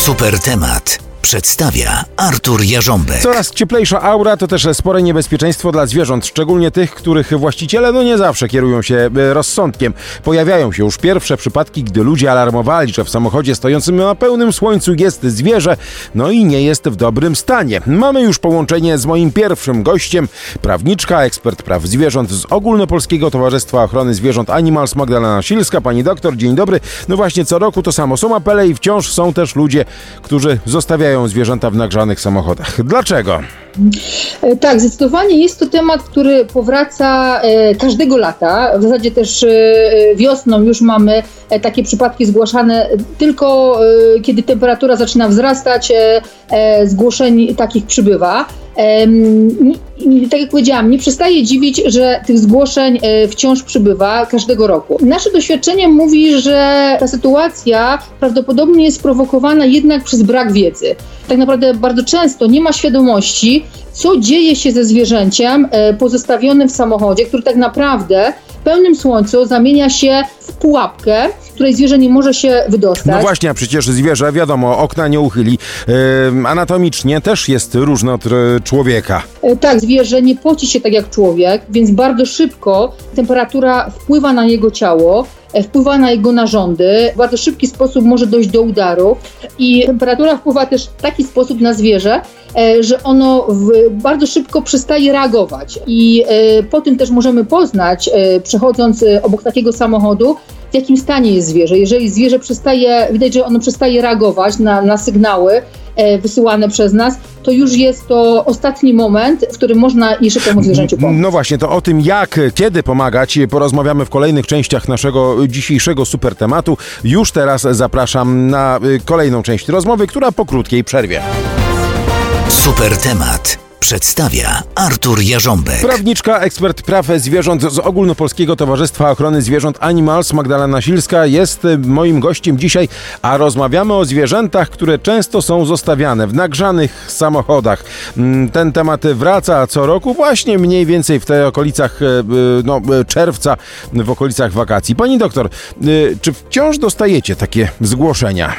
Super temat przedstawia Artur Jarząbek. Coraz cieplejsza aura to też spore niebezpieczeństwo dla zwierząt, szczególnie tych, których właściciele no nie zawsze kierują się e, rozsądkiem. Pojawiają się już pierwsze przypadki, gdy ludzie alarmowali, że w samochodzie stojącym na pełnym słońcu jest zwierzę, no i nie jest w dobrym stanie. Mamy już połączenie z moim pierwszym gościem, prawniczka, ekspert praw zwierząt z Ogólnopolskiego Towarzystwa Ochrony Zwierząt Animals Magdalena Silska. Pani doktor, dzień dobry. No właśnie, co roku to samo. Są apele i wciąż są też ludzie, którzy zostawiają zwierzęta w nagrzanych samochodach. Dlaczego? E, tak, zdecydowanie jest to temat, który powraca e, każdego lata. W zasadzie też e, wiosną już mamy takie przypadki zgłaszane, tylko kiedy temperatura zaczyna wzrastać, zgłoszeń takich przybywa. Tak jak powiedziałam, nie przestaje dziwić, że tych zgłoszeń wciąż przybywa każdego roku. Nasze doświadczenie mówi, że ta sytuacja prawdopodobnie jest sprowokowana jednak przez brak wiedzy. Tak naprawdę bardzo często nie ma świadomości, co dzieje się ze zwierzęciem e, pozostawionym w samochodzie, który tak naprawdę pełnym słońcu zamienia się w pułapkę, z której zwierzę nie może się wydostać. No właśnie, a przecież zwierzę, wiadomo, okna nie uchyli. Yy, anatomicznie też jest różne od człowieka. E, tak, zwierzę nie poci się tak jak człowiek, więc bardzo szybko temperatura wpływa na jego ciało wpływa na jego narządy. W bardzo szybki sposób może dojść do udarów i temperatura wpływa też w taki sposób na zwierzę, e, że ono bardzo szybko przestaje reagować. I e, po tym też możemy poznać, e, przechodząc obok takiego samochodu, w jakim stanie jest zwierzę. Jeżeli zwierzę przestaje, widać, że ono przestaje reagować na, na sygnały wysyłane przez nas, to już jest to ostatni moment, w którym można jeszcze temu zwierzęciu pomóc. No właśnie, to o tym jak, kiedy pomagać porozmawiamy w kolejnych częściach naszego dzisiejszego super tematu. Już teraz zapraszam na y, kolejną część rozmowy, która po krótkiej przerwie. Super temat przedstawia Artur Jarząbek. Prawniczka, ekspert praw zwierząt z Ogólnopolskiego Towarzystwa Ochrony Zwierząt Animals, Magdalena Silska, jest moim gościem dzisiaj, a rozmawiamy o zwierzętach, które często są zostawiane w nagrzanych samochodach. Mm, ten temat wraca co roku, właśnie mniej więcej w tych okolicach e, e, no, czerwca, w okolicach wakacji. Pani doktor, czy wciąż dostajecie takie zgłoszenia?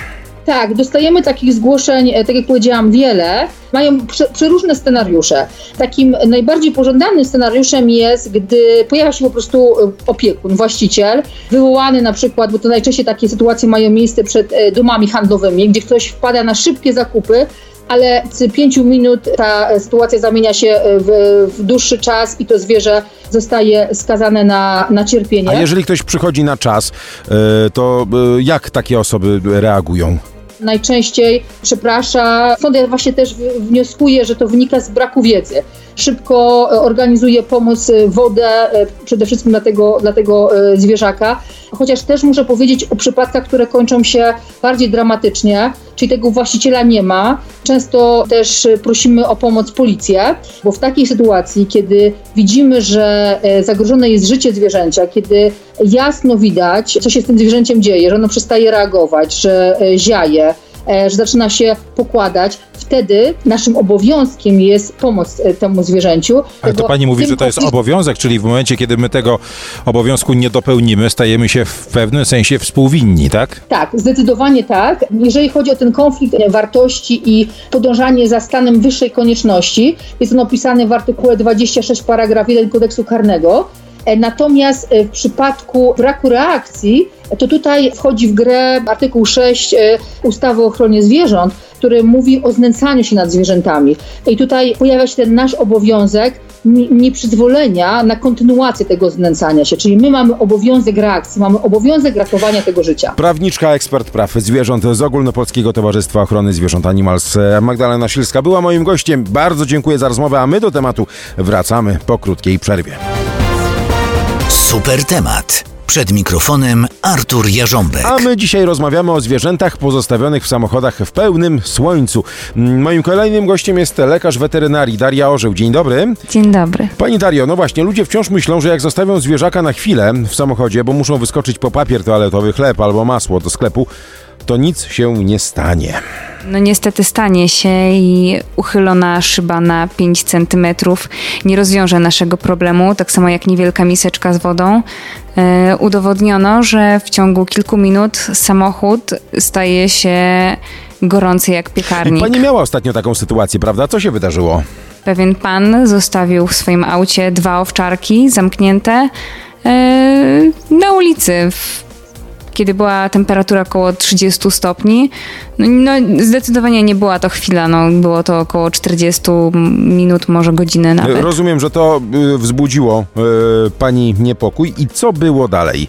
Tak, dostajemy takich zgłoszeń, e, tak jak powiedziałam, wiele. Mają prze, przeróżne scenariusze. Takim najbardziej pożądanym scenariuszem jest, gdy pojawia się po prostu e, opiekun, właściciel, wywołany na przykład, bo to najczęściej takie sytuacje mają miejsce przed e, domami handlowymi, gdzie ktoś wpada na szybkie zakupy, ale z pięciu minut ta sytuacja zamienia się w, w, dłuższy czas i to zwierzę zostaje skazane na, na cierpienie. A jeżeli ktoś przychodzi na czas, to jak takie osoby reagują? najczęściej przeprasza. Stąd ja właśnie też wnioskuję, że to wynika z braku wiedzy. Szybko e, organizuje pomoc, e, wodę, e, przede wszystkim dla tego, dla tego zwierzaka. Chociaż też muszę powiedzieć o przypadkach, które kończą się bardziej dramatycznie, czyli tego właściciela nie ma. Często też prosimy o pomoc policję, bo w takiej sytuacji, kiedy widzimy, że zagrożone jest życie zwierzęcia, kiedy jasno widać, co się z tym zwierzęciem dzieje, że ono przestaje reagować, że ziaje, że zaczyna się pokładać, wtedy naszym obowiązkiem jest pomoc e, temu zwierzęciu. Ale to pani mówi, że to jest obowiązek, czyli w momencie, kiedy my tego obowiązku nie dopełnimy, stajemy się w pewnym sensie współwinni, tak? Tak, zdecydowanie tak. Jeżeli chodzi o ten konflikt wartości i podążanie za stanem wyższej konieczności, jest on opisany w artykule 26 paragraf 1 kodeksu karnego. E, natomiast w przypadku braku reakcji to tutaj wchodzi w grę artykuł 6 e, ustawy o ochronie zwierząt, który mówi o znęcaniu się nad zwierzętami. I tutaj pojawia się ten nasz obowiązek nieprzyzwolenia na kontynuację tego znęcania się. Czyli my mamy obowiązek reakcji, mamy obowiązek ratowania tego życia. Prawniczka, ekspert praw zwierząt z Ogólnopolskiego Towarzystwa Ochrony Zwierząt Animals e, Magdalena Silska była moim gościem. Bardzo dziękuję za rozmowę, a my do tematu wracamy po krótkiej przerwie. Super temat Przed mikrofonem Artur Jarząbek. A my dzisiaj rozmawiamy o zwierzętach pozostawionych w samochodach w pełnym słońcu. Moim kolejnym gościem jest lekarz weterynarii Daria Orzeł. Dzień dobry. Dzień dobry. Pani Dario, no właśnie, ludzie wciąż myślą, że jak zostawią zwierzaka na chwilę w samochodzie, bo muszą wyskoczyć po papier toaletowy, chleb albo masło do sklepu, to nic się nie stanie. No niestety stanie się i uchylona szyba na 5 cm nie rozwiąże naszego problemu, tak samo jak niewielka miseczka z wodą. E, udowodniono, że w ciągu kilku minut samochód staje się gorący jak piekarnik. Pani miała ostatnio taką sytuację, prawda? Co się wydarzyło? Pewien pan zostawił w swoim aucie dwa owczarki zamknięte e, na ulicy. W, kiedy była temperatura około 30 stopni, no, no zdecydowanie nie była to chwila, no, było to około 40 minut, może godziny nawet. Rozumiem, że to y, wzbudziło y, pani niepokój. I co było dalej?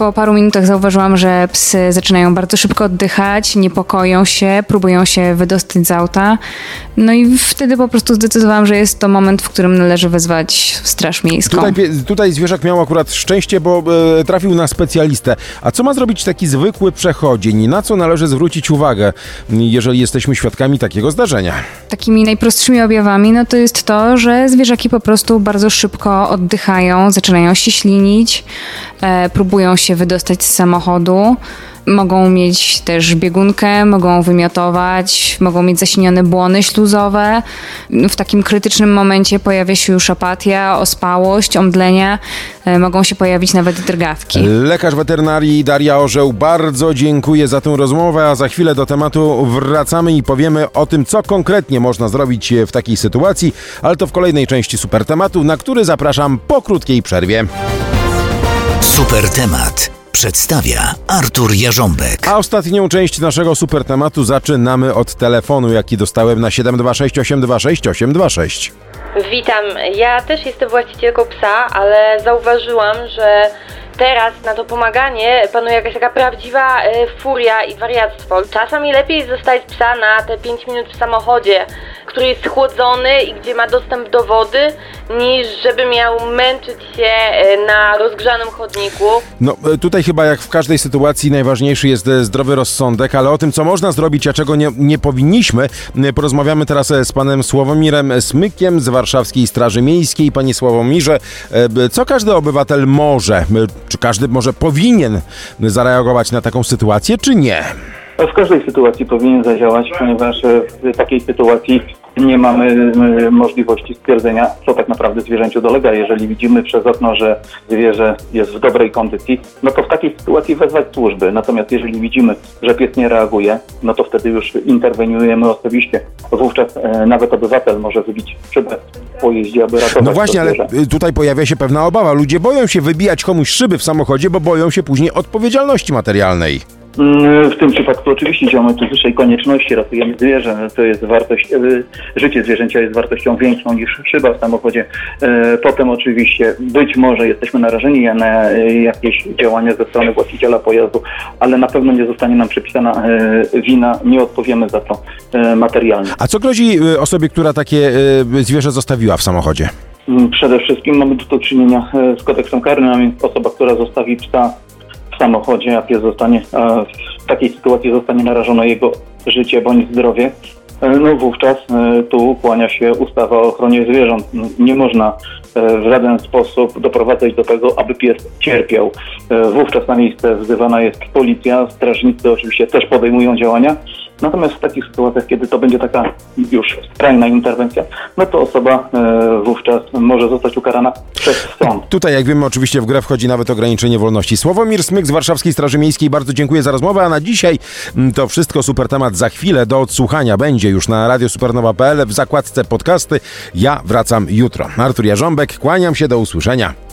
Po paru minutach zauważyłam, że psy zaczynają bardzo szybko oddychać, niepokoją się, próbują się wydostać z auta. No i wtedy po prostu zdecydowałam, że jest to moment, w którym należy wezwać Straż Miejską. Tutaj, tutaj zwierzak miał akurat szczęście, bo e, trafił na specjalistę. A co ma zrobić taki zwykły przechodzień? Na co należy zwrócić uwagę, jeżeli jesteśmy świadkami takiego zdarzenia? Takimi najprostszymi objawami no to jest to, że zwierzaki po prostu bardzo szybko oddychają, zaczynają się ślinić, e, próbują się wydostać z samochodu. Mogą mieć też biegunkę, mogą wymiotować, mogą mieć zasinione błony śluzowe. W takim krytycznym momencie pojawia się już apatia, ospałość, omdlenia. E, mogą się pojawić nawet drgawki. Lekarz weterynarii Daria Orzeł, bardzo dziękuję za tę rozmowę, a za chwilę do tematu wracamy i powiemy o tym, co konkretnie można zrobić w takiej sytuacji, ale to w kolejnej części super tematu, na który zapraszam po krótkiej przerwie. Super temat przedstawia Artur Jarząbek. A ostatnią część naszego super tematu zaczynamy od telefonu, jaki dostałem na 726 826 826. Witam. Ja też jestem właścicielką psa, ale zauważyłam, że teraz na to pomaganie panuje jakaś taka prawdziwa e, furia i wariactwo. Czasami lepiej zostawić psa na te 5 minut w samochodzie, który jest schłodzony i gdzie ma dostęp do wody, niż żeby miał męczyć się e, na rozgrzanym chodniku. No e, tutaj chyba jak w każdej sytuacji najważniejszy jest e, zdrowy rozsądek, ale o tym, co można zrobić, a czego nie, nie powinniśmy, porozmawiamy teraz z panem Sławomirem Smykiem z Warszawskiej Straży Miejskiej. Panie Sławomirze, co każdy obywatel może, czy każdy może powinien zareagować na taką sytuację, czy nie? W każdej sytuacji powinien zadziałać, ponieważ w takiej sytuacji nie mamy e, możliwości stwierdzenia, co tak naprawdę zwierzęciu dolega. Jeżeli widzimy przez okno, że zwierzę jest w dobrej kondycji, no to w takiej sytuacji wezwać służby. Natomiast jeżeli widzimy, że pies nie reaguje, no to wtedy już interweniujemy osobiście. Wówczas e, nawet obywatel może wybić szybę w pojeździe, aby ratować No właśnie, ale y, tutaj pojawia się pewna obawa. Ludzie boją się wybijać komuś szyby w samochodzie, bo boją się później odpowiedzialności materialnej. Mm, W tym przypadku oczywiście działamy tu z wyższej konieczności, ratujemy zwierzę. To jest wartość, e, życie zwierzęcia jest wartością większą niż szyba w samochodzie. E, Potem oczywiście być może jesteśmy narażeni na e, jakieś działania ze strony właściciela pojazdu, ale na pewno nie zostanie nam przypisana wina, nie odpowiemy za to materialnie. A co grozi osobie, która takie zwierzę zostawiła w samochodzie? Mm, Przede wszystkim mamy tu do czynienia z kodeksem karnym, a więc osoba, która zostawi psa samochodzie, a pies zostanie, a w takiej sytuacji zostanie narażone jego życie bądź zdrowie, e, no wówczas e, tu kłania się ustawa o ochronie zwierząt. Nie można e, w żaden sposób doprowadzać do tego, aby pies cierpiał. E, Wówczas na miejsce wzywana jest policja, strażnicy oczywiście też podejmują działania. Natomiast w takich sytuacjach, kiedy to będzie taka już skrajna interwencja, no to osoba e, wówczas może zostać ukarana przez sąd. Tutaj, jak wiemy, oczywiście w grę wchodzi nawet ograniczenie wolności. Sławomir Smyk z Warszawskiej Straży Miejskiej, bardzo dziękuję za rozmowę, a na dzisiaj mm, to wszystko, super temat za chwilę do odsłuchania będzie już na radiosupernowa.pl w zakładce podcasty. Ja wracam jutro. Artur Jarząbek, kłaniam się, do usłyszenia.